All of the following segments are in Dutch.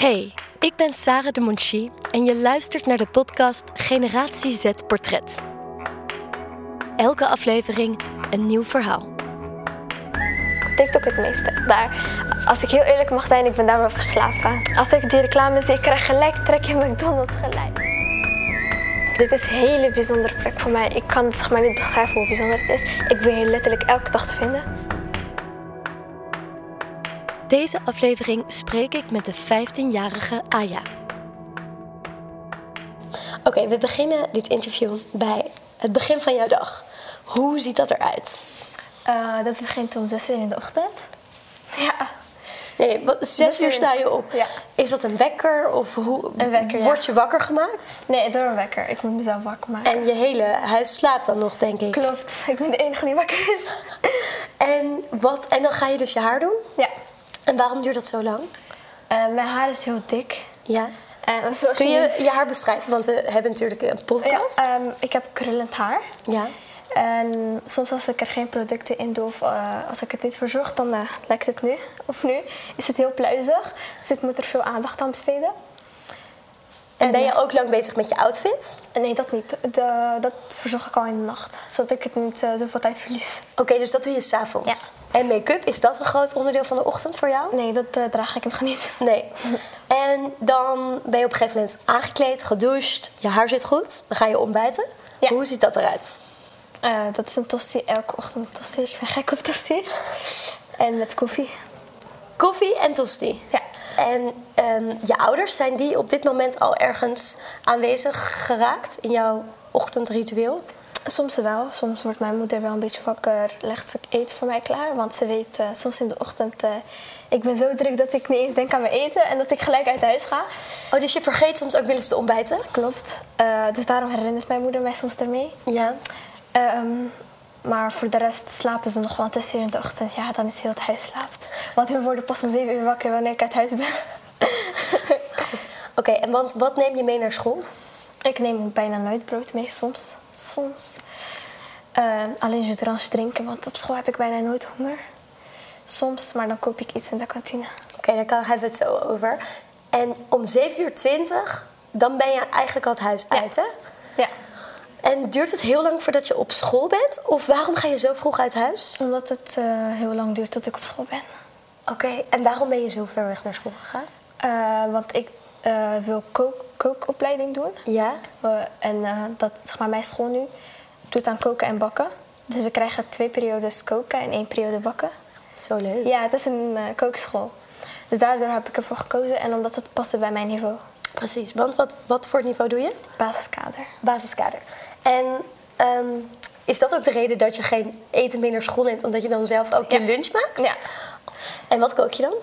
Hey, ik ben Sarah de Monchi en je luistert naar de podcast Generatie Z Portret. Elke aflevering een nieuw verhaal. TikTok het meeste. Daar, als ik heel eerlijk mag zijn, ik ben daar wel verslaafd aan. Als ik die reclame zie, ik krijg gelijk trekje McDonald's gelijk. Dit is een hele bijzondere plek voor mij. Ik kan zeg maar niet beschrijven hoe bijzonder het is. Ik ben hier letterlijk elke dag te vinden. Deze aflevering spreek ik met de 15-jarige Aya. Oké, we beginnen dit interview bij het begin van jouw dag. Hoe ziet dat eruit? Uh, dat begint om 6 uur in de ochtend. Ja. Nee, wat, zes uur sta je op. Ja. Is dat een wekker of hoe Een wekker, ja. word je wakker gemaakt? Nee, door een wekker. Ik moet mezelf wakker maken. En je hele huis slaapt dan nog, denk ik. Klopt, ik ben de enige die wakker is. En, wat, en dan ga je dus je haar doen? Ja. En waarom duurt dat zo lang? Uh, mijn haar is heel dik. Ja. Zoals Kun je je haar beschrijven? Want we hebben natuurlijk een podcast. Ja, um, ik heb krullend haar. Ja. En soms als ik er geen producten in doe of uh, als ik het niet verzorg, dan lijkt het nu. Of nu is het heel pluizig. Dus ik moet er veel aandacht aan besteden. En ben je ook lang bezig met je outfit? Nee, dat niet. De, dat verzorg ik al in de nacht. Zodat ik het niet uh, zoveel tijd verlies. Oké, okay, dus dat doe je s'avonds. Ja. En make-up, is dat een groot onderdeel van de ochtend voor jou? Nee, dat uh, draag ik nog niet. Nee. En dan ben je op een gegeven moment aangekleed, gedoucht, je haar zit goed. Dan ga je ontbijten. Ja. Hoe ziet dat eruit? Uh, dat is een tosti, elke ochtend een tosti. Ik ben gek op tosti. En met koffie. Koffie en tosti? Ja. En um, je ouders, zijn die op dit moment al ergens aanwezig geraakt in jouw ochtendritueel? Soms wel. Soms wordt mijn moeder wel een beetje wakker, legt ze eten voor mij klaar. Want ze weet uh, soms in de ochtend, uh, ik ben zo druk dat ik niet eens denk aan mijn eten en dat ik gelijk uit huis ga. Oh, dus je vergeet soms ook wel eens te ontbijten? Klopt. Uh, dus daarom herinnert mijn moeder mij soms ermee. Ja. Um, maar voor de rest slapen ze nog, want het is weer in de ochtend. Ja, dan is heel het huis slaapt. Want hun worden pas om 7 uur wakker wanneer ik uit huis ben. Oké, okay, en want wat neem je mee naar school? Ik neem bijna nooit brood mee, soms. Soms. Uh, alleen jus drinken, want op school heb ik bijna nooit honger. Soms, maar dan koop ik iets in de kantine. Oké, okay, daar hebben we het zo over. En om 7 uur 20, dan ben je eigenlijk al het huis ja. uit, hè? Ja. En duurt het heel lang voordat je op school bent? Of waarom ga je zo vroeg uit huis? Omdat het uh, heel lang duurt tot ik op school ben. Oké, okay, en waarom ben je zo ver weg naar school gegaan? Uh, want ik uh, wil kook, kookopleiding doen. Ja. en dat, zeg maar, mijn school nu doet aan koken en bakken. Dus we krijgen twee periodes koken en één periode bakken. Zo leuk. Ja, het is een kookschool. Dus daardoor heb ik ervoor gekozen en omdat het paste bij mijn niveau. Precies, want wat, wat voor niveau doe je? Basiskader. Basiskader. En um, is dat ook de reden dat je geen eten mee naar school neemt, omdat je dan zelf ook ja. je lunch maakt? Ja. En wat kook je dan?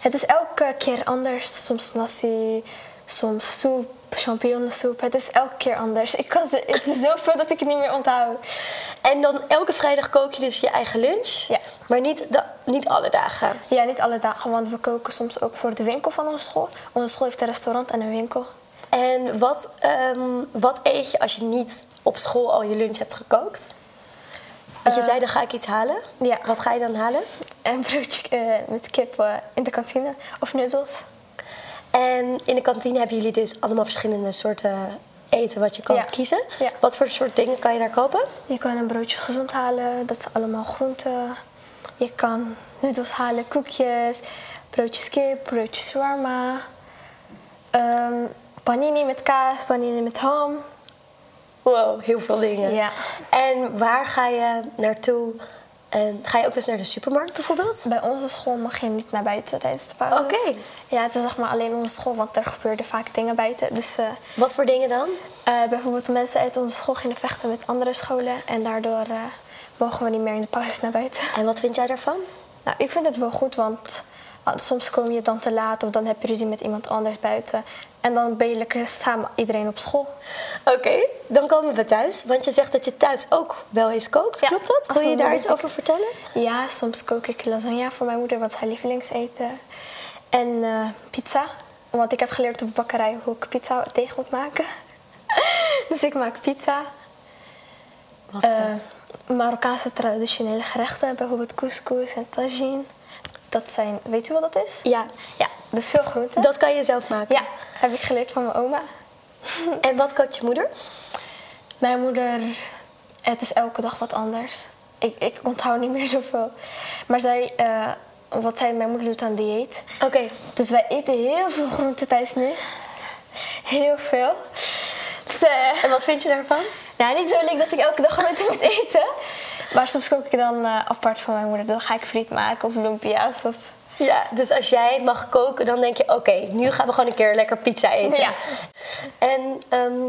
Het is elke keer anders. Soms nasi, soms soep, champignonsoep. Het is elke keer anders. Ik kan ze, het is zoveel dat ik het niet meer onthoud. En dan elke vrijdag kook je dus je eigen lunch? Ja. Maar niet, niet alle dagen? Ja, niet alle dagen, want we koken soms ook voor de winkel van onze school. Onze school heeft een restaurant en een winkel. En wat, um, wat eet je als je niet op school al je lunch hebt gekookt? Want je uh, zei, dan ga ik iets halen. Ja. Wat ga je dan halen? Een broodje uh, met kip uh, in de kantine of noedels. En in de kantine hebben jullie dus allemaal verschillende soorten eten wat je kan ja. kiezen. Ja. Wat voor soort dingen kan je daar kopen? Je kan een broodje gezond halen, dat is allemaal groenten. Je kan noedels halen, koekjes, broodjes kip, broodjes shawarma. Um, panini met kaas, panini met ham. Wow, heel veel dingen. Ja. En waar ga je naartoe? En ga je ook eens naar de supermarkt bijvoorbeeld? Bij onze school mag je niet naar buiten tijdens de pauze. Oké. Okay. Ja, het is zeg maar alleen onze school, want er gebeurden vaak dingen buiten. Dus, uh, Wat voor dingen dan? Uh, bijvoorbeeld mensen uit onze school gingen vechten met andere scholen. En daardoor uh, mogen we niet meer in de pauze naar buiten. En wat vind jij daarvan? Nou, ik vind het wel goed, want soms kom je dan te laat of dan heb je ruzie met iemand anders buiten. En dan ben je lekker samen iedereen op school. Oké, okay, dan komen we thuis. Want je zegt dat je thuis ook wel eens kookt. Ja, Klopt dat? Wil je daar iets over vertellen? Ja, soms kook ik lasagne voor mijn moeder, wat is haar lievelingseten. En uh, pizza. Want ik heb geleerd op de bakkerij hoe ik pizza tegen moet maken. dus ik maak pizza. Wat uh, Marokkaanse traditionele gerechten, bijvoorbeeld couscous en tagine. Dat zijn, weet u wat dat is? Ja, Ja, dus veel groenten. dat kan je zelf maken. Ja, heb ik geleerd van mijn oma. En wat kookt je moeder? Mijn moeder, het is elke dag wat anders. Ik, ik onthoud niet meer zoveel. Maar zij, eh, wat zij, mijn moeder doet aan dieet. Oké. Dus wij eten heel veel groenten thuis nu. Heel veel. Dus, eh, En wat vind je daarvan? nou, niet zo leuk dat ik elke dag groenten moet eten. Maar soms kook ik dan eh, apart van mijn moeder. Dan ga ik friet maken of lumpia's. Of... Ja, dus als jij mag koken, dan denk je: oké, nu gaan we gewoon een keer lekker pizza eten. Ja. En ehm,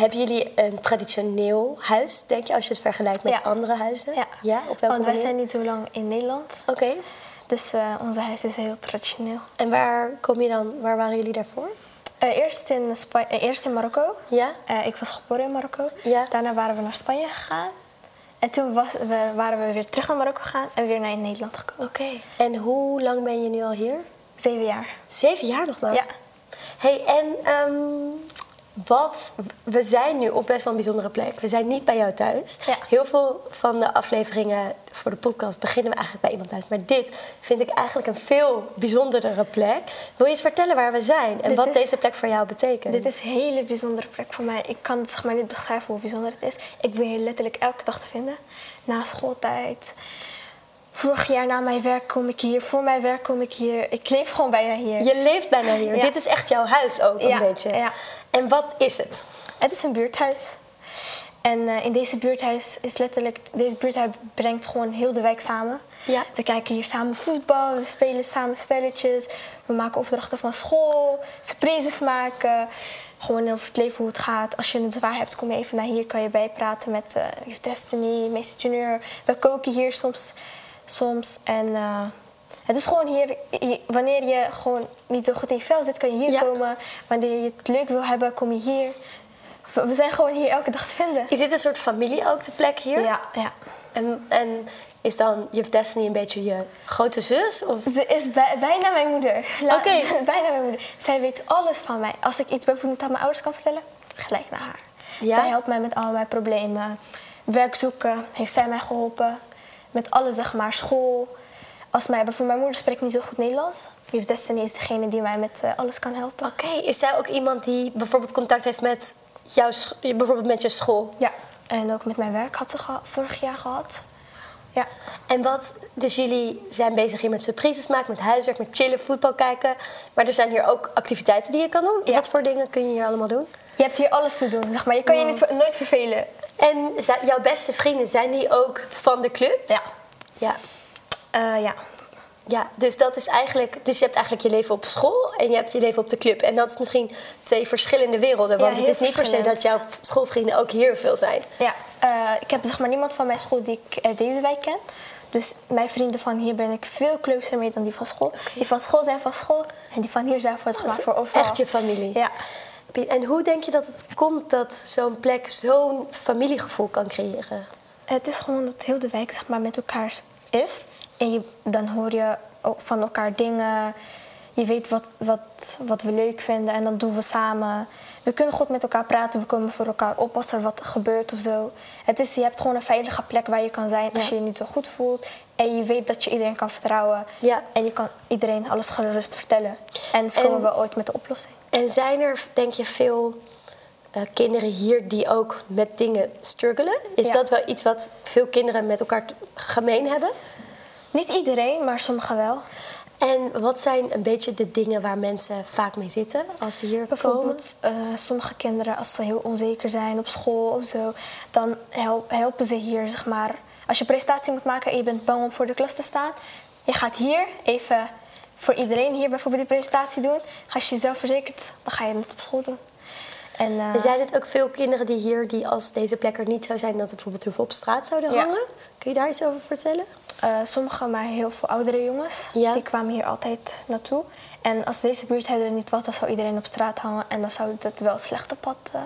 hebben jullie een traditioneel huis, denk je, als je het vergelijkt met Ja. andere huizen? Ja, Ja, op welke Want wij manier? zijn niet zo lang in Nederland. Oké. Dus eh onze huis is heel traditioneel. En waar kom je dan, waar waren jullie daarvoor? Eh, eerst, in Spa- eerst in Marokko. Ja? Ik was geboren in Marokko. Ja. Daarna waren we naar Spanje gegaan. En toen was, we, waren we weer terug naar Marokko gegaan en weer naar Nederland gekomen. Oké. En hoe lang ben je nu al hier? Zeven jaar. Zeven jaar nog maar? Ja. hey, en ehm, wat... We zijn nu op best wel een bijzondere plek. We zijn niet bij jou thuis. Ja. Heel veel van de afleveringen voor de podcast beginnen we eigenlijk bij iemand thuis. Maar dit vind ik eigenlijk een veel bijzondere plek. Wil je eens vertellen waar we zijn en Dit wat is- deze plek voor jou betekent? Dit is een hele bijzondere plek voor mij. Ik kan het zeg maar niet beschrijven hoe bijzonder het is. Ik ben hier letterlijk elke dag te vinden. Na schooltijd. Vorig jaar na mijn werk kom ik hier. Voor mijn werk kom ik hier. Ik leef gewoon bijna hier. Je leeft bijna hier. Ja. Dit is echt jouw huis ook een Ja, beetje. ja. En wat is het? Het is een buurthuis. En eh, in deze buurthuis is letterlijk... Deze buurthuis brengt gewoon heel de wijk samen. Ja. We kijken hier samen voetbal. We spelen samen spelletjes. We maken opdrachten van school. Surprises maken. Gewoon over het leven, hoe het gaat. Als je het zwaar hebt, kom je even naar hier. Kan je bijpraten met Youth Destiny, Meester Junior. We koken hier soms. Soms. En eh, het is gewoon hier... wanneer je gewoon niet zo goed in je vel zit, kan je hier Ja. komen. Wanneer je het leuk wil hebben, kom je hier. We zijn gewoon hier elke dag te vinden. Is dit een soort familie ook, de plek hier? Ja, ja. En, en is dan Youth Destiny een beetje je grote zus? Of? Ze is bij- bijna mijn moeder. Oké. bijna mijn moeder. Zij weet alles van mij. Als ik iets bijvoorbeeld aan mijn ouders kan vertellen, gelijk naar haar. Ja? Zij helpt mij met al mijn problemen. Werk zoeken, heeft zij mij geholpen. Met alles, zeg maar. School. Als mij, bijvoorbeeld mijn moeder spreekt niet zo goed Nederlands. Youth Destiny is degene die mij met eh, alles kan helpen. Oké, is zij ook iemand die bijvoorbeeld contact heeft met jouw, bijvoorbeeld met je school? Ja. En ook met mijn werk had ze vorig jaar gehad. Ja. En wat, dus jullie zijn bezig hier met surprises maken, met huiswerk, met chillen, voetbal kijken. Maar er zijn hier ook activiteiten die je kan doen. Ja. Wat voor dingen kun je hier allemaal doen? Je hebt hier alles te doen, zeg maar. Je kan je niet, nooit vervelen. En jouw beste vrienden, zijn die ook van de club? Ja. Ja. Eh, ja. Ja, dus dat is eigenlijk. Dus je hebt eigenlijk je leven op school en je hebt je leven op de club. En dat is misschien twee verschillende werelden. Ja, Want het is niet per se dat jouw schoolvrienden ook hier veel zijn. Ja, eh, ik heb zeg maar niemand van mijn school die ik uit deze wijk ken. Dus mijn vrienden van hier ben ik veel closer mee dan die van school. Die van school zijn van school en die van hier zijn voor het gemak voor overal. echt je familie. Ja. En hoe denk je dat het komt dat zo'n plek zo'n familiegevoel kan creëren? Het is gewoon dat heel de wijk zeg maar, met elkaar is. En je, dan hoor je van elkaar dingen. Je weet wat, wat, wat we leuk vinden en dan doen we samen. We kunnen goed met elkaar praten, we komen voor elkaar op als er wat gebeurt of zo. Het is, je hebt gewoon een veilige plek waar je kan zijn als Ja. je je niet zo goed voelt. En je weet dat je iedereen kan vertrouwen. Ja. En je kan iedereen alles gerust vertellen. En En- komen we ooit met de oplossing. En zijn er, denk je, veel eh, kinderen hier die ook met dingen struggelen? Is Ja. dat wel iets wat veel kinderen met elkaar gemeen hebben? Niet iedereen, maar sommigen wel. En wat zijn een beetje de dingen waar mensen vaak mee zitten als ze hier komen? Bijvoorbeeld, eh, sommige kinderen, als ze heel onzeker zijn op school of zo, dan help- helpen ze hier, zeg maar. Als je presentatie moet maken en je bent bang om voor de klas te staan, je gaat hier even voor iedereen hier bijvoorbeeld die presentatie doen. Als je jezelf verzekert, dan ga je het op school doen. En, En zijn het ook veel kinderen die hier, die als deze plek er niet zou zijn, dat ze bijvoorbeeld heel veel op straat zouden Ja. hangen? Kun je daar iets over vertellen? eh, sommige, maar heel veel oudere jongens, Ja. die kwamen hier altijd naartoe. En als deze buurt er niet was, dan zou iedereen op straat hangen. En dan zou het wel slechte pad eh,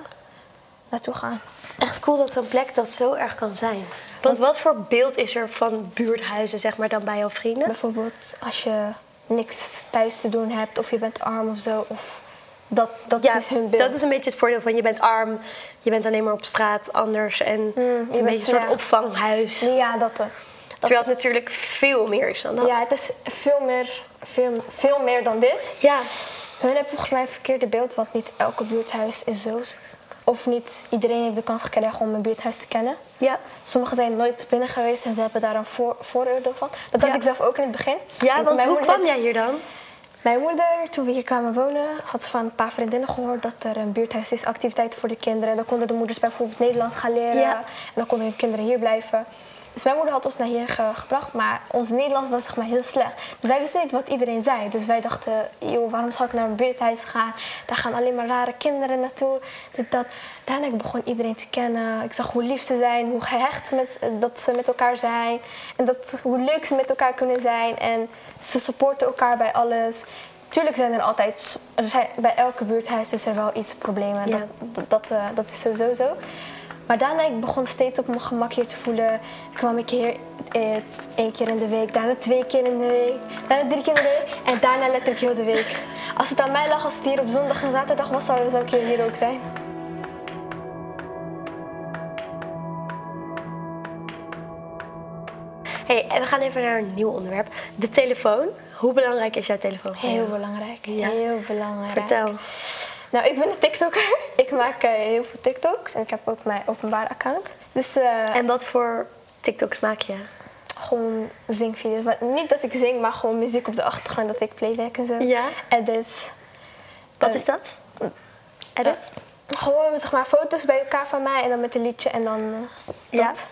naartoe gaan. Echt cool dat zo'n plek dat zo erg kan zijn. Want wat voor beeld is er van buurthuizen, zeg maar, dan bij jouw vrienden? Bijvoorbeeld als je niks thuis te doen hebt of je bent arm of zo. Of dat dat Ja, is hun beeld. dat is een beetje het voordeel van je bent arm, je bent alleen maar op straat anders en het is een beetje een soort opvanghuis. Ja, dat. eh. Terwijl het natuurlijk veel meer is dan dat. Ja, het is veel meer, veel, veel meer dan dit. Ja. Hun hebben volgens mij een verkeerde beeld, want niet elke buurthuis is zo. Of niet iedereen heeft de kans gekregen om een buurthuis te kennen. Ja. Sommigen zijn nooit binnen geweest en ze hebben daar een voor, vooroordeel van. Dat Ja. had ik zelf ook in het begin. Ja, want hoe kwam jij hier dan? Mijn moeder, toen we hier kwamen wonen, had van een paar vriendinnen gehoord dat er een buurthuis is, activiteiten voor de kinderen. Dan konden de moeders bijvoorbeeld Nederlands gaan leren Ja. en dan konden hun kinderen hier blijven. Dus mijn moeder had ons naar hier ge- gebracht, maar ons Nederlands was zeg maar heel slecht. Dus wij wisten niet wat iedereen zei. Dus wij dachten, joh, waarom zou ik naar een buurthuis gaan? Daar gaan alleen maar rare kinderen naartoe. Dit, dat. Daarna ik begon iedereen te kennen. Ik zag hoe lief ze zijn, hoe gehecht met, dat ze met elkaar zijn. En dat, hoe leuk ze met elkaar kunnen zijn. En ze supporten elkaar bij alles. Tuurlijk zijn er altijd, er zijn, bij elke buurthuis is er wel iets problemen. Ja. Dat, dat, dat, eh, dat is sowieso zo. Maar daarna ik begon steeds op mijn gemak hier te voelen. kwam ik hier eh, één keer in de week, daarna twee keer in de week, daarna drie keer in de week en daarna letterlijk heel de week. Als het aan mij lag, als het hier op zondag en zaterdag was, zou, zou ik hier, ook zijn. hey, en we gaan even naar een nieuw onderwerp. De telefoon. Hoe belangrijk is jouw telefoon? Heel belangrijk. Ja. Heel belangrijk. Vertel. Nou, ik ben een TikToker. Ik maak eh, heel veel TikToks en ik heb ook mijn openbaar account. Dus eh, En wat voor TikToks maak je? gewoon zingvideo's. Niet dat ik zing, maar gewoon muziek op de achtergrond, dat ik playback en zo. Ja. Edits. Wat Eh, is dat? Edit? Gewoon zeg maar foto's bij elkaar van mij en dan met een liedje en dan eh, Ja. dat.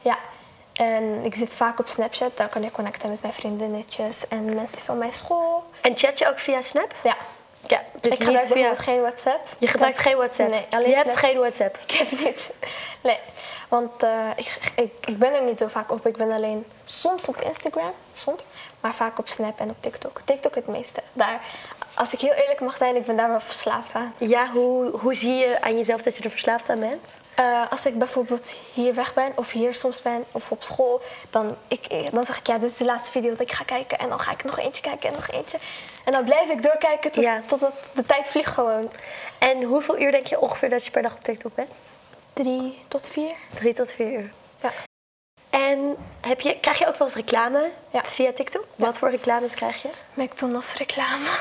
Ja. En ik zit vaak op Snapchat, daar kan ik connecten met mijn vriendinnetjes en mensen van mijn school. En chat je ook via Snap? Ja. Ja, dus ik niet gebruik via... bijvoorbeeld geen WhatsApp. Je gebruikt Ik geen WhatsApp? Nee, alleen Je hebt geen WhatsApp? Ik heb niet. Nee, want eh, ik, ik, ik ben er niet zo vaak op. Ik ben alleen soms op Instagram, soms, maar vaak op Snap en op TikTok. TikTok het meeste. Daar, als ik heel eerlijk mag zijn, ik ben daar wel verslaafd aan. Ja, hoe, hoe zie je aan jezelf dat je er verslaafd aan bent? Eh, als ik bijvoorbeeld hier weg ben of hier soms ben of op school, dan, ik, ik- dan zeg ik ja, dit is de laatste video dat ik ga kijken. En dan ga ik nog eentje kijken en nog eentje. En dan blijf ik doorkijken tot, Ja. totdat de tijd vliegt gewoon. En hoeveel uur denk je ongeveer dat je per dag op TikTok bent? Drie tot vier. Drie tot vier uur. Ja. En heb je, krijg je ook wel eens reclame Ja. via TikTok? Wat voor reclames krijg je? McDonald's reclame.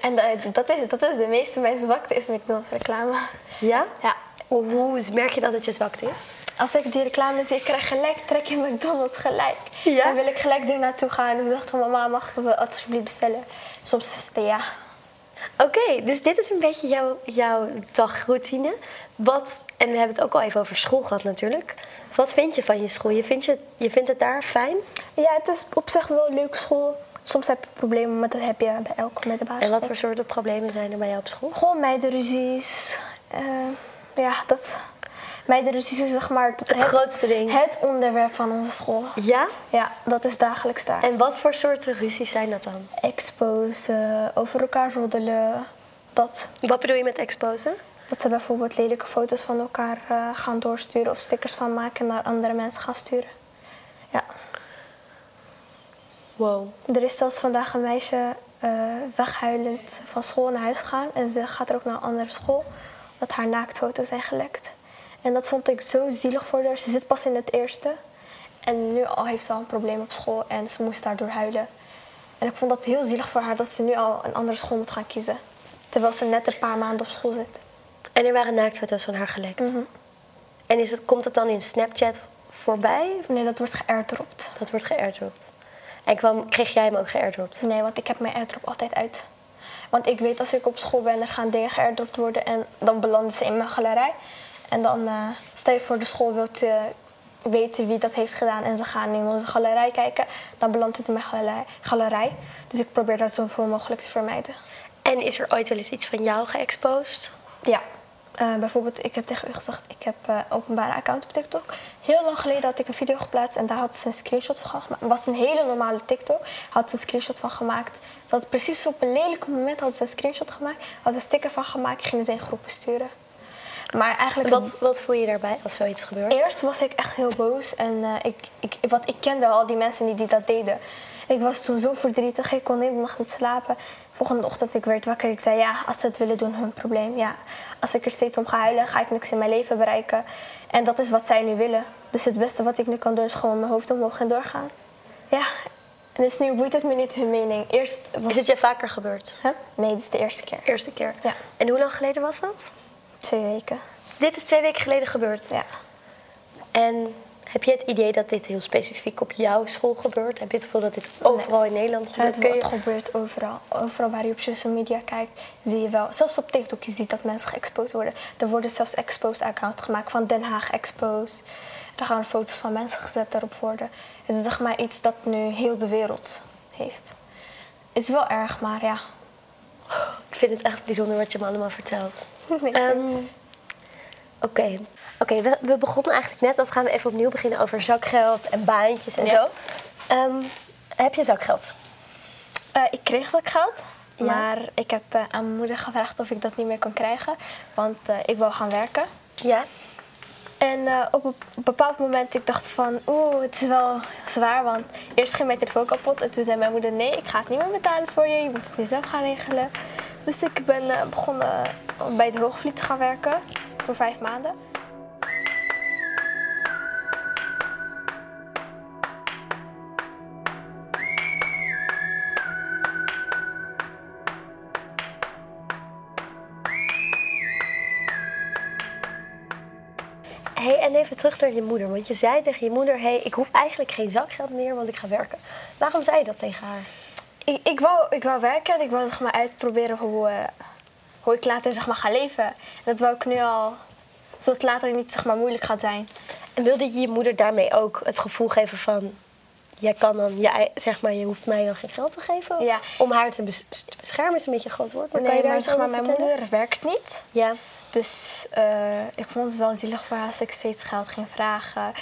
En dat, dat, is, dat is de meeste mijn zwakte is McDonald's reclame. Ja? Ja. Hoe, merk je dat het je zwakte is? Als ik die reclame zie, ik krijg gelijk trek in McDonald's gelijk. Ja? Dan wil ik gelijk er naartoe gaan. En ik dacht van mama, mag ik wel alsjeblieft bestellen? Soms is het ja. Oké, dus dit is een beetje jouw, jouw dagroutine. Wat, en we hebben het ook al even over school gehad natuurlijk. Wat vind je van je school? Je vindt, je, je vindt het daar fijn? Ja, het is op zich wel een leuke school. Soms heb je problemen, maar dat heb je bij elke middelbare En wat voor soorten problemen zijn er bij jou op school? Gewoon meidenruzies. Eh, ja, dat... Meidenruzies is zeg maar... Het grootste ding. Het onderwerp van onze school. Ja? Ja, dat is dagelijks daar. En wat voor soorten ruzies zijn dat dan? Exposen, over elkaar roddelen. Dat. Wat bedoel je met exposen? Dat ze bijvoorbeeld lelijke foto's van elkaar eh, gaan doorsturen of stickers van maken en naar andere mensen gaan sturen. Ja. Wow. Er is zelfs vandaag een meisje eh, weghuilend van school naar huis gegaan en ze gaat er ook naar een andere school omdat haar naaktfoto's zijn gelekt. En dat vond ik zo zielig voor haar. Ze zit pas in het eerste en nu al heeft ze al een probleem op school en ze moest daardoor huilen. En ik vond dat heel zielig voor haar dat ze nu al een andere school moet gaan kiezen. Terwijl ze net een paar maanden op school zit. En er waren naaktfoto's van haar gelekt. Mhm. En is het, komt het dan in Snapchat voorbij? Nee, dat wordt geairdropt. Dat wordt geairdropt. En kwam, kreeg jij hem ook geairdropt? Nee, want ik heb mijn airdrop altijd uit. Want ik weet als ik op school ben, er gaan dingen geairdropt worden en dan belanden ze in mijn galerij. En dan eh, stel je voor de school wil te weten wie dat heeft gedaan en ze gaan in onze galerij kijken, dan belandt het in mijn galerij. galerij. Dus ik probeer dat zoveel mogelijk te vermijden. En is er ooit wel eens iets van jou geëxposed? Ja. Eh, bijvoorbeeld, ik heb tegen u gezegd, ik heb een openbare account op TikTok. Heel lang geleden had ik een video geplaatst en daar had ze een screenshot van gemaakt. Het was een hele normale TikTok, had ze een screenshot van gemaakt. Ze had precies op een lelijke moment had ze een screenshot gemaakt, had ze een sticker van gemaakt, gingen ze in groepen sturen. Maar eigenlijk... Wat, wat voel je daarbij als zoiets gebeurt? Eerst was ik echt heel boos en eh, ik, ik, want ik kende al die mensen die, die dat deden. Ik was toen zo verdrietig. Ik kon de hele nacht niet slapen. Volgende ochtend ik werd wakker. Ik zei ja, als ze het willen doen, hun probleem. Ja, als ik er steeds om ga huilen, ga ik niks in mijn leven bereiken. En dat is wat zij nu willen. Dus het beste wat ik nu kan doen is gewoon mijn hoofd omhoog en doorgaan. Ja, en dus nu boeit het me niet hun mening. Eerst was Is het je vaker gebeurd? Huh? Nee, dit is de eerste keer. Eerste keer. Ja. En hoe lang geleden was dat? Twee weken. Dit is twee weken geleden gebeurd. Ja. En heb je het idee dat dit heel specifiek op jouw school gebeurt? Heb je het gevoel dat dit overal in Nederland gebeurt? Kun het je... gebeurt overal. Overal waar je op social media kijkt, zie je wel. Zelfs op TikTok, je ziet dat mensen geëxposed worden. Er worden zelfs exposed accounts gemaakt van Den Haag Exposed. Er gaan foto's van mensen gezet daarop worden. Het is zeg maar iets dat nu heel de wereld heeft. Het is wel erg, maar ja. Ik vind het echt bijzonder wat je me allemaal vertelt. Ehm, Oké, Oké, we, we begonnen eigenlijk net, dat gaan we even opnieuw beginnen over zakgeld en baantjes en Ja. zo. Ehm, heb je zakgeld? Eh, ik kreeg zakgeld, Ja. maar ik heb eh, aan mijn moeder gevraagd of ik dat niet meer kan krijgen. Want eh, ik wil gaan werken. Ja. En eh, op een bepaald moment ik dacht van, oeh, het is wel zwaar, want eerst ging mijn telefoon kapot en toen zei mijn moeder, nee, ik ga het niet meer betalen voor je, je moet het nu zelf gaan regelen. Dus ik ben eh, begonnen bij de Hoogvliet te gaan werken voor vijf maanden. Hey, en even terug naar je moeder. Want je zei tegen je moeder, hey, ik hoef eigenlijk geen zakgeld meer, want ik ga werken. Waarom zei je dat tegen haar? Ik, ik, wou, ik wou werken en ik wou zeg maar, uitproberen hoe, eh, hoe ik later zeg maar, ga leven. En dat wou ik nu al, zodat het later niet zeg maar, moeilijk gaat zijn. En wilde je je moeder daarmee ook het gevoel geven van... Jij kan dan, ei- zeg maar, je hoeft mij dan geen geld te geven Ja. om haar te, bes- te beschermen. is een beetje een groot woord. Maar kan je Nee, maar zeg maar, mijn moeder werkt niet. Ja. Dus eh, ik vond het wel zielig voor haar als ik steeds geld ging vragen.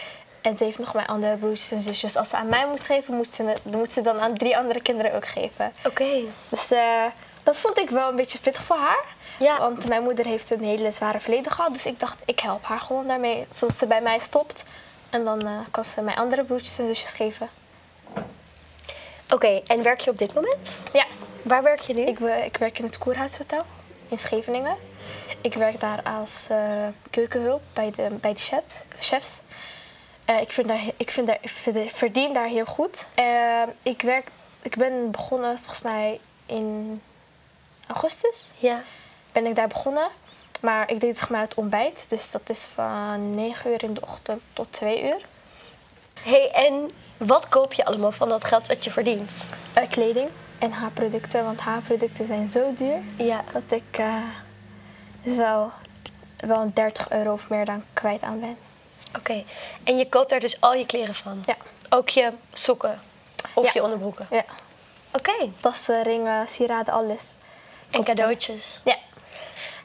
En ze heeft nog mijn andere broertjes en zusjes. Als ze aan mij moest geven, moest ze, moet ze dan aan drie andere kinderen ook geven. Oké. Dus eh, dat vond ik wel een beetje pittig voor haar. Ja. Want mijn moeder heeft een hele zware verleden gehad. Dus ik dacht, ik help haar gewoon daarmee. Zodat ze bij mij stopt. En dan eh, kan ze mijn andere broertjes en zusjes geven. Oké, en werk je op dit moment? Ja, Waar werk je nu? ik, ik werk in het Koerhuishotel in Scheveningen. Ik werk daar als eh, keukenhulp bij de, bij de chefs. chefs. Eh, ik, vind daar, ik, vind daar, ik verdien daar heel goed. Eh, ik, werk, ik ben begonnen volgens mij in augustus. Ja. Ben ik daar begonnen. Maar ik deed zeg maar het ontbijt. Dus dat is van 9 uur in de ochtend tot 2 uur. hey, en wat koop je allemaal van dat geld wat je verdient? Kleding en haarproducten. Want haarproducten zijn zo duur. Ja. dat ik dus wel, wel een 30 euro of meer dan kwijt aan ben. Oké. En je koopt daar dus al je kleren van? Ja. Ook je sokken? Of Ja. je onderbroeken? Ja, Oké. tassen, ringen, sieraden, alles. En cadeautjes? Ja.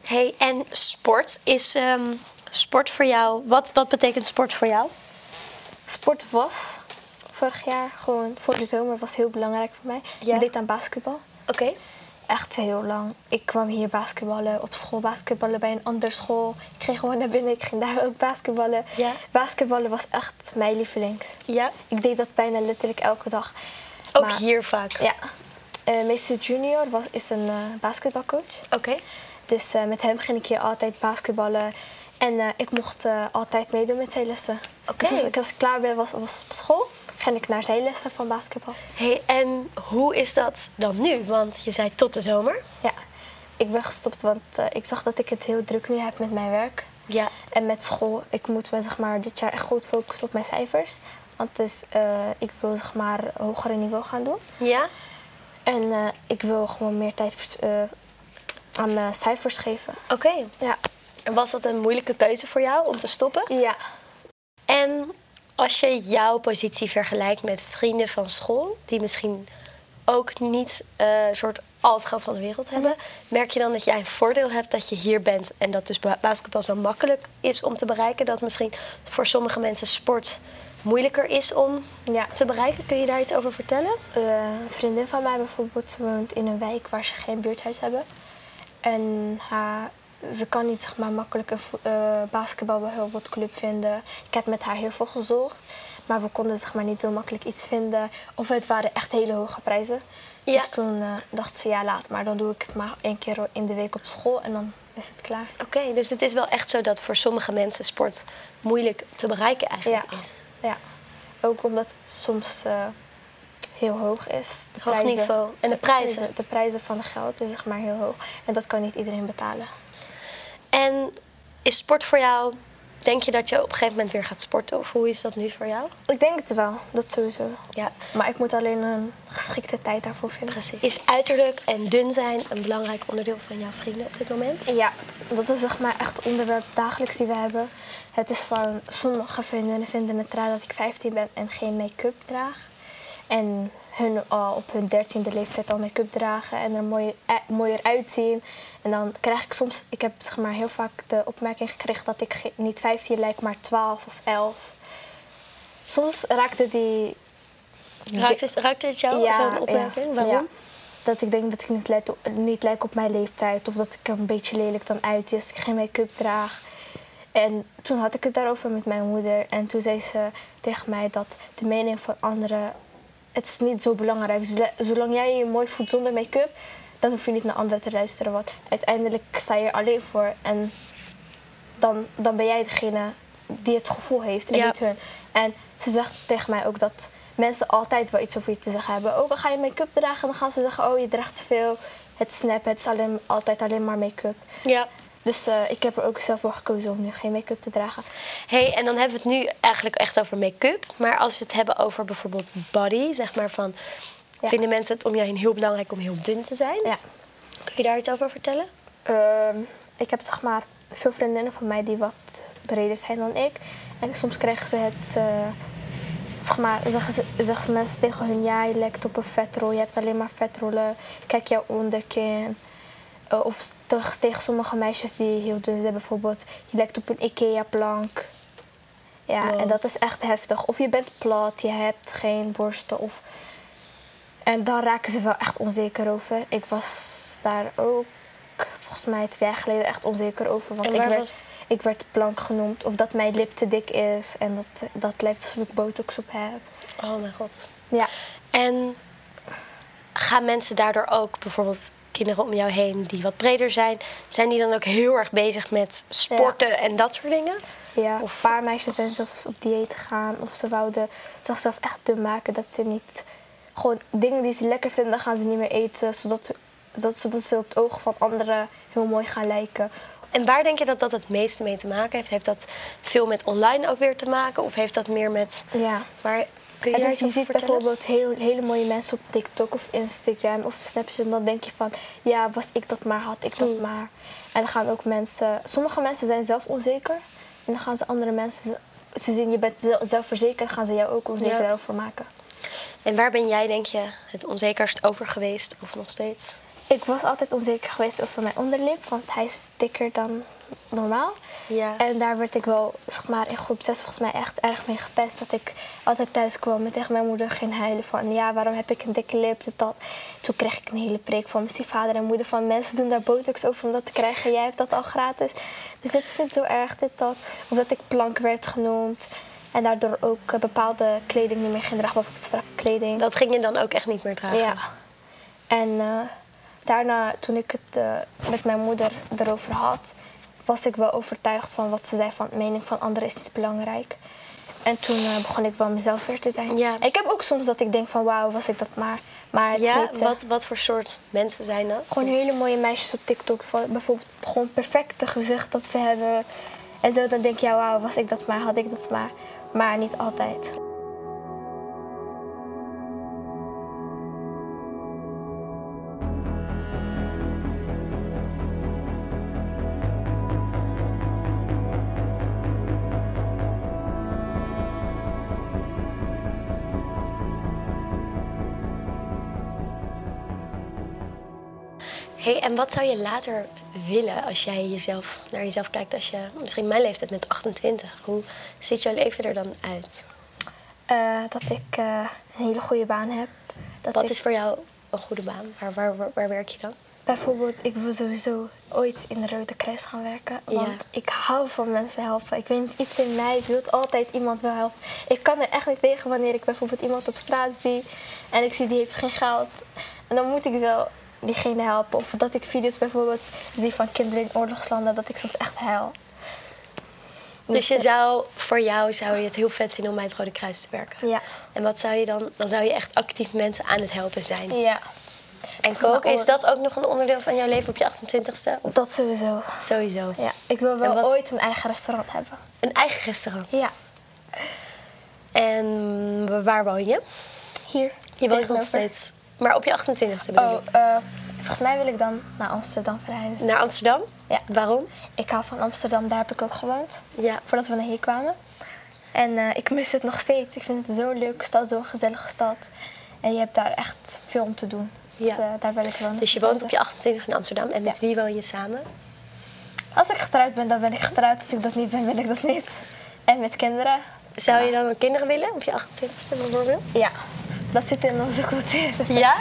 hey, en sport? Is ehm, sport voor jou... Wat, wat betekent sport voor jou? Sport was vorig jaar gewoon voor de zomer was heel belangrijk voor mij. Ja. Ik deed aan basketbal. Oké. Echt heel lang. Ik kwam hier basketballen, op school basketballen bij een andere school. Ik ging gewoon naar binnen, ik ging daar ook basketballen. Ja. Basketballen was echt mijn lievelings. Ja. Ik deed dat bijna letterlijk elke dag. Ook Maar- hier vaak? Ja. Eh meester Junior was, is een eh, basketbalcoach. Oké. Dus eh, met hem ging ik hier altijd basketballen. En ik mocht altijd meedoen met zijn lessen. Oké. Dus als ik, als ik klaar ben, was, was op school, ging ik naar zijn lessen van basketbal. Hey, en hoe is dat dan nu? Want je zei tot de zomer. Ja, ik ben gestopt, want eh, ik zag dat ik het heel druk nu heb met mijn werk. Ja. En met school. Ik moet me zeg maar, dit jaar echt goed focussen op mijn cijfers. Want dus, ik wil zeg maar hogere niveau gaan doen. Ja? En eh, ik wil gewoon meer tijd aan mijn cijfers geven. Oké. Ja. En was dat een moeilijke keuze voor jou om te stoppen? Ja. En als je jouw positie vergelijkt met vrienden van school, die misschien ook niet eh, een soort al het geld van de wereld hebben, merk je dan dat jij een voordeel hebt dat je hier bent en dat dus ba- basketbal zo makkelijk is om te bereiken, dat misschien voor sommige mensen sport moeilijker is om Ja. te bereiken? Kun je daar iets over vertellen? Eh, een vriendin van mij bijvoorbeeld woont in een wijk waar ze geen buurthuis hebben. En haar, ze kan niet zeg maar, makkelijk een eh, basketbal bijvoorbeeld club vinden. Ik heb met haar heel veel gezocht. Maar we konden zeg maar niet zo makkelijk iets vinden. Of het waren echt hele hoge prijzen. Ja. Dus toen eh, dacht ze, ja laat maar. Dan doe ik het maar één keer in de week op school en dan is het klaar. Oké, dus het is wel echt zo dat voor sommige mensen sport moeilijk te bereiken eigenlijk Ja. is. Ja. Ook omdat het soms eh, heel hoog is. De Hoog niveau. En de prijzen. De prijzen van het geld is zeg maar heel hoog. En dat kan niet iedereen betalen. En is sport voor jou, denk je dat je op een gegeven moment weer gaat sporten? Of hoe is dat nu voor jou? Ik denk het wel, dat sowieso. Ja, Maar ik moet alleen een geschikte tijd daarvoor vinden. precies. Is uiterlijk en dun zijn een belangrijk onderdeel van jouw vrienden op dit moment? Ja, dat is zeg maar echt onderwerp dagelijks die we hebben. Het is van sommige vriendinnen vinden het raar dat ik 15 ben en geen make-up draag. En hun al op hun dertiende leeftijd al make-up dragen en er mooier, eh, mooier uitzien. En dan krijg ik soms, ik heb zeg maar heel vaak de opmerking gekregen dat ik niet 15 lijk, maar 12 of 11. Soms raakte die Raakt het, raakt het jou, zo'n opmerking? ja, Waarom? ja. Dat ik denk dat ik niet lijk, niet lijk op mijn leeftijd. Of dat ik er een beetje lelijk dan uitzie als ik geen make-up draag. En toen had ik het daarover met mijn moeder. En toen zei ze tegen mij dat de mening van anderen... Het is niet zo belangrijk. Zola- Zolang jij je mooi voelt zonder make-up... dan hoef je niet naar anderen te luisteren. Want uiteindelijk sta je er alleen voor. En dan, dan ben jij degene die het gevoel heeft en Ja. niet hun. En ze zegt tegen mij ook dat mensen altijd wel iets over je te zeggen hebben. Ook al ga je make-up dragen, dan gaan ze zeggen: Oh, je draagt te veel. Het snappen, het is alleen, altijd alleen maar make-up. Ja. Dus eh, ik heb er ook zelf voor gekozen om nu geen make-up te dragen. hey, en dan hebben we het nu eigenlijk echt over make-up. Maar als we het hebben over bijvoorbeeld body, zeg maar van... Ja. Vinden mensen het om jou heen heel belangrijk om heel dun te zijn? Ja. Kun je daar iets over vertellen? Ehm, ik heb zeg maar veel vriendinnen van mij die wat breder zijn dan ik. En soms krijgen ze het. eh, zeg maar, zeggen, ze, zeggen mensen tegen hun: ja, je lijkt op een vetrol, je hebt alleen maar vetrollen. Kijk jouw onderkin. Eh, of tegen, tegen sommige meisjes die heel dun zijn, bijvoorbeeld: je lijkt op een IKEA-plank. Ja, Wow. en dat is echt heftig. Of je bent plat, je hebt geen borsten. Of... En dan raken ze wel echt onzeker over. Ik was daar ook volgens mij twee jaar geleden echt onzeker over. Want ik werd, was- ik werd plank genoemd. Of dat mijn lip te dik is. En dat, dat lijkt alsof ik botox op heb. Oh mijn god. Ja, En gaan mensen daardoor ook, bijvoorbeeld kinderen om jou heen die wat breder zijn, zijn die dan ook heel erg bezig met sporten en dat soort dingen? ja. Of- een paar meisjes zijn zelfs op dieet gegaan. Of ze wouden zichzelf echt dun maken. Dat ze niet... Gewoon dingen die ze lekker vinden, gaan ze niet meer eten. Zodat, dat, zodat ze op het oog van anderen heel mooi gaan lijken. En waar denk je dat dat het meeste mee te maken heeft? Heeft dat veel met online ook weer te maken? Of heeft dat meer met... Ja. Waar, kun je En dus je ziet vertellen? bijvoorbeeld heel, hele mooie mensen op TikTok of Instagram of Snapchat. En dan denk je van, ja, was ik dat maar, had ik dat Hmm. maar. En dan gaan ook mensen, sommige mensen zijn zelf onzeker. En dan gaan ze andere mensen, ze zien je bent zel- zelfverzekerd, gaan ze jou ook onzeker Ja. daarover maken. En waar ben jij, denk je, het onzekerst over geweest? Of nog steeds? Ik was altijd onzeker geweest over mijn onderlip, want hij is dikker dan normaal. Ja. En daar werd ik wel, zeg maar, in groep 6 volgens mij echt erg mee gepest. Dat ik altijd thuis kwam en tegen mijn moeder ging huilen van... Ja, waarom heb ik een dikke lip? Dit, dat. Toen kreeg ik een hele preek van mijn stiefvader en moeder van... Mensen doen daar botox over om dat te krijgen. Jij hebt dat al gratis. Dus het is niet zo erg, dit, dat. Of dat ik plank werd genoemd. En daardoor ook eh, bepaalde kleding niet meer ging dragen. Bijvoorbeeld strakke kleding. Dat ging je dan ook echt niet meer dragen? Ja. En eh, daarna, toen ik het eh, met mijn moeder erover had, was ik wel overtuigd van wat ze zei van de mening van anderen is niet belangrijk. En toen eh, begon ik wel mezelf weer te zijn. Ja. Ik heb ook soms dat ik denk van wauw, was ik dat maar. Maar het Ja, niet, eh, wat, wat voor soort mensen zijn dat? gewoon hele mooie meisjes op TikTok. Bijvoorbeeld gewoon perfecte gezicht dat ze hebben. En zo dan denk je, ja, wauw, was ik dat maar, had ik dat maar. Maar niet altijd. Hey, en wat zou je later willen als jij jezelf, naar jezelf kijkt als je misschien mijn leeftijd met 28? Hoe ziet jouw leven er dan uit? Eh, dat ik eh, een hele goede baan heb. Dat Wat ik, is voor jou een goede baan? Waar, waar, waar, waar werk je dan? Bijvoorbeeld, ik wil sowieso ooit in de Rode Kruis gaan werken. Want Ja. ik hou van mensen helpen. Ik weet niet, iets in mij wil altijd iemand wil helpen. Ik kan er echt niet tegen wanneer ik bijvoorbeeld iemand op straat zie en ik zie die heeft geen geld. En dan moet ik wel diegene helpen. Of dat ik video's bijvoorbeeld zie van kinderen in oorlogslanden, dat ik soms echt huil. Dus je eh, zou, voor jou zou je het heel vet vinden om bij het Rode Kruis te werken. Ja, En wat zou je dan, dan zou je echt actief mensen aan het helpen zijn. ja, En koken, is dat ook nog een onderdeel van jouw leven op je 28ste? Of dat sowieso. Sowieso. Ja, ik wil wel wat- ooit een eigen restaurant hebben. Een eigen restaurant. Ja, En waar woon je? hier. Je woont nog steeds. Maar op je 28ste bedoel Oh, eh, volgens mij wil ik dan naar Amsterdam verhuizen. Naar Amsterdam? Ja. Waarom? Ik hou van Amsterdam, daar heb ik ook gewoond. Ja. Voordat we naar hier kwamen. En eh, ik mis het nog steeds. Ik vind het zo'n leuke stad, zo'n gezellige stad. En je hebt daar echt veel om te doen. Dus Ja. eh, daar wil ik wonen. Dus je woont op je 28 in Amsterdam. En met wie woon je samen? Als ik getrouwd ben, dan ben ik getrouwd. Als ik dat niet ben, wil ik dat niet. En met kinderen. Zou je dan ook kinderen willen op je 28ste bijvoorbeeld? Ja, dat zit in onze cultuur. Dus, Ja?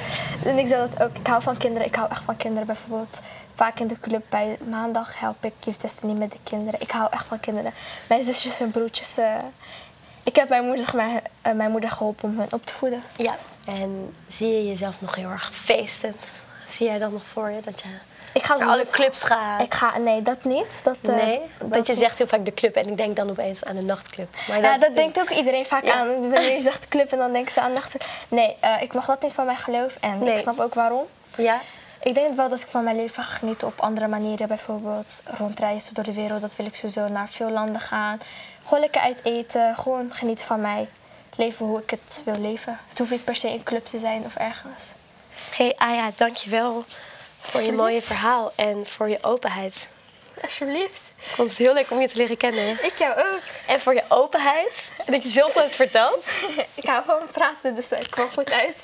En ik zou dat ook. Ik hou van kinderen. Ik hou echt van kinderen. Bijvoorbeeld vaak in de club bij maandag help ik Youth Destiny met de kinderen. Ik hou echt van kinderen. Mijn zusjes en broertjes. eh, ik heb mijn moeder, maar, eh, mijn moeder geholpen om hen op te voeden. Ja. En zie je jezelf nog heel erg feestend? Zie jij dat nog voor je? Dat je Ik ga naar alle clubs gaat? Ik ga, nee, dat niet. Dat, eh, nee? Want je niet. zegt heel vaak de club en ik denk dan opeens aan de nachtclub. Maar Ja, dat denkt ook iedereen vaak Ja. aan. Wanneer je zegt club en dan denken ze aan nacht. Nee, eh, ik mag dat niet van mijn geloof en Nee. ik snap ook waarom. Ja? Ik denk wel dat ik van mijn leven ga genieten op andere manieren. Bijvoorbeeld rondreizen door de wereld. Dat wil ik sowieso naar veel landen gaan. Gewoon lekker uit eten. Gewoon genieten van mij. Leven hoe ik het wil leven. Het hoeft niet per se een club te zijn of ergens. Hey Aya, dankjewel voor je mooie verhaal en voor je openheid. Alsjeblieft. Ik vond het heel leuk om je te leren kennen. Ik jou ook. En voor je openheid. En dat je zoveel hebt verteld. Ik hou van praten, dus ik kwam goed uit.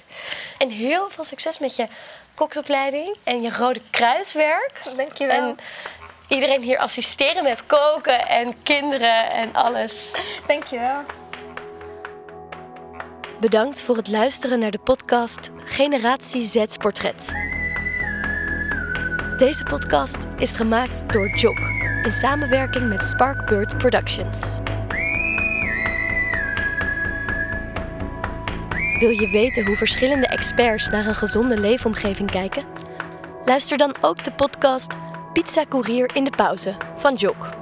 En heel veel succes met je koksopleiding en je Rode Kruiswerk. Dankjewel. En iedereen hier assisteren met koken en kinderen en alles. Dankjewel. Bedankt voor het luisteren naar de podcast Generatie Z Portret. Deze podcast is gemaakt door Jock in samenwerking met Sparkbird Productions. Wil je weten hoe verschillende experts naar een gezonde leefomgeving kijken? Luister dan ook de podcast Pizza Courier in de pauze van Jock.